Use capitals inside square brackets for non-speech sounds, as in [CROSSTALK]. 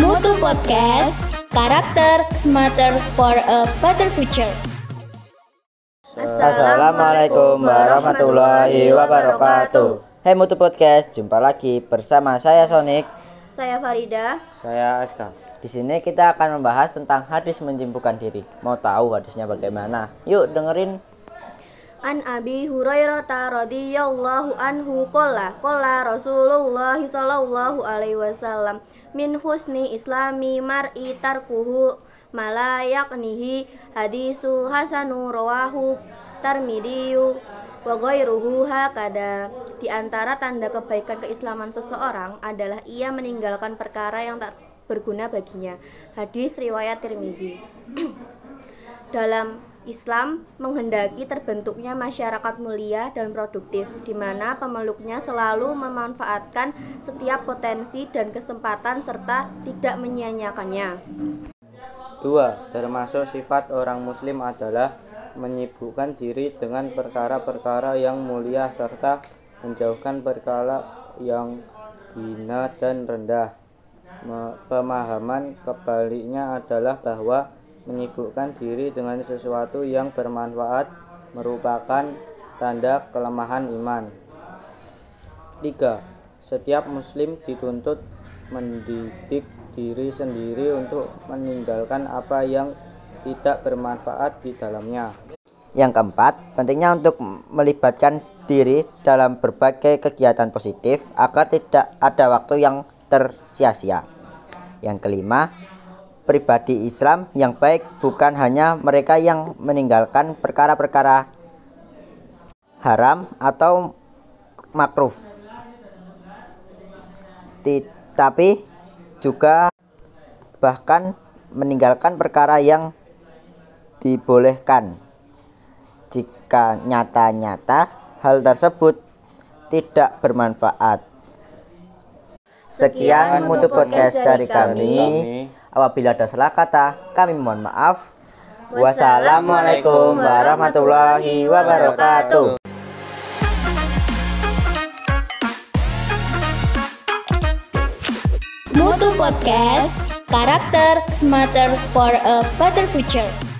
Mutu Podcast, karakter smarter for a better future. Assalamualaikum warahmatullahi wabarakatuh. Hai Mutu Podcast, jumpa lagi bersama saya Sonic. Saya Farida. Saya Aska. Di sini kita akan membahas tentang hadis menjimpukan diri. Mau tahu hadisnya bagaimana? Yuk dengerin. An Abi Hurairah radhiyallahu anhu qala qala Rasulullah sallallahu alaihi wasallam min husni islami mar'i tarkuhu malayaknihi hadisu hasanu rawahu tarmidiyu wa ghairuhu hakada di antara tanda kebaikan keislaman seseorang adalah ia meninggalkan perkara yang tak berguna baginya. Hadis riwayat Tirmizi [CLEARS THROAT] dalam Islam menghendaki terbentuknya masyarakat mulia dan produktif, di mana pemeluknya selalu memanfaatkan setiap potensi dan kesempatan serta tidak menyia-nyiakannya. Dua, termasuk sifat orang muslim adalah menyibukkan diri dengan perkara-perkara yang mulia serta menjauhkan perkara yang hina dan rendah. Pemahaman kebaliknya adalah bahwa menyibukkan diri dengan sesuatu yang bermanfaat merupakan tanda kelemahan iman. 3. Setiap muslim dituntut mendidik diri sendiri untuk meninggalkan apa yang tidak bermanfaat di dalamnya. Yang keempat, pentingnya untuk melibatkan diri dalam berbagai kegiatan positif agar tidak ada waktu yang tersia-sia. Yang kelima, pribadi Islam yang baik bukan hanya mereka yang meninggalkan perkara-perkara haram atau makruh tapi juga bahkan meninggalkan perkara yang dibolehkan jika nyata-nyata hal tersebut tidak bermanfaat. Sekian mutu podcast dari kami. Apabila ada salah kata, kami mohon maaf. Wassalamualaikum warahmatullahi wabarakatuh. Mutu Podcast, karakter smarter for a better future.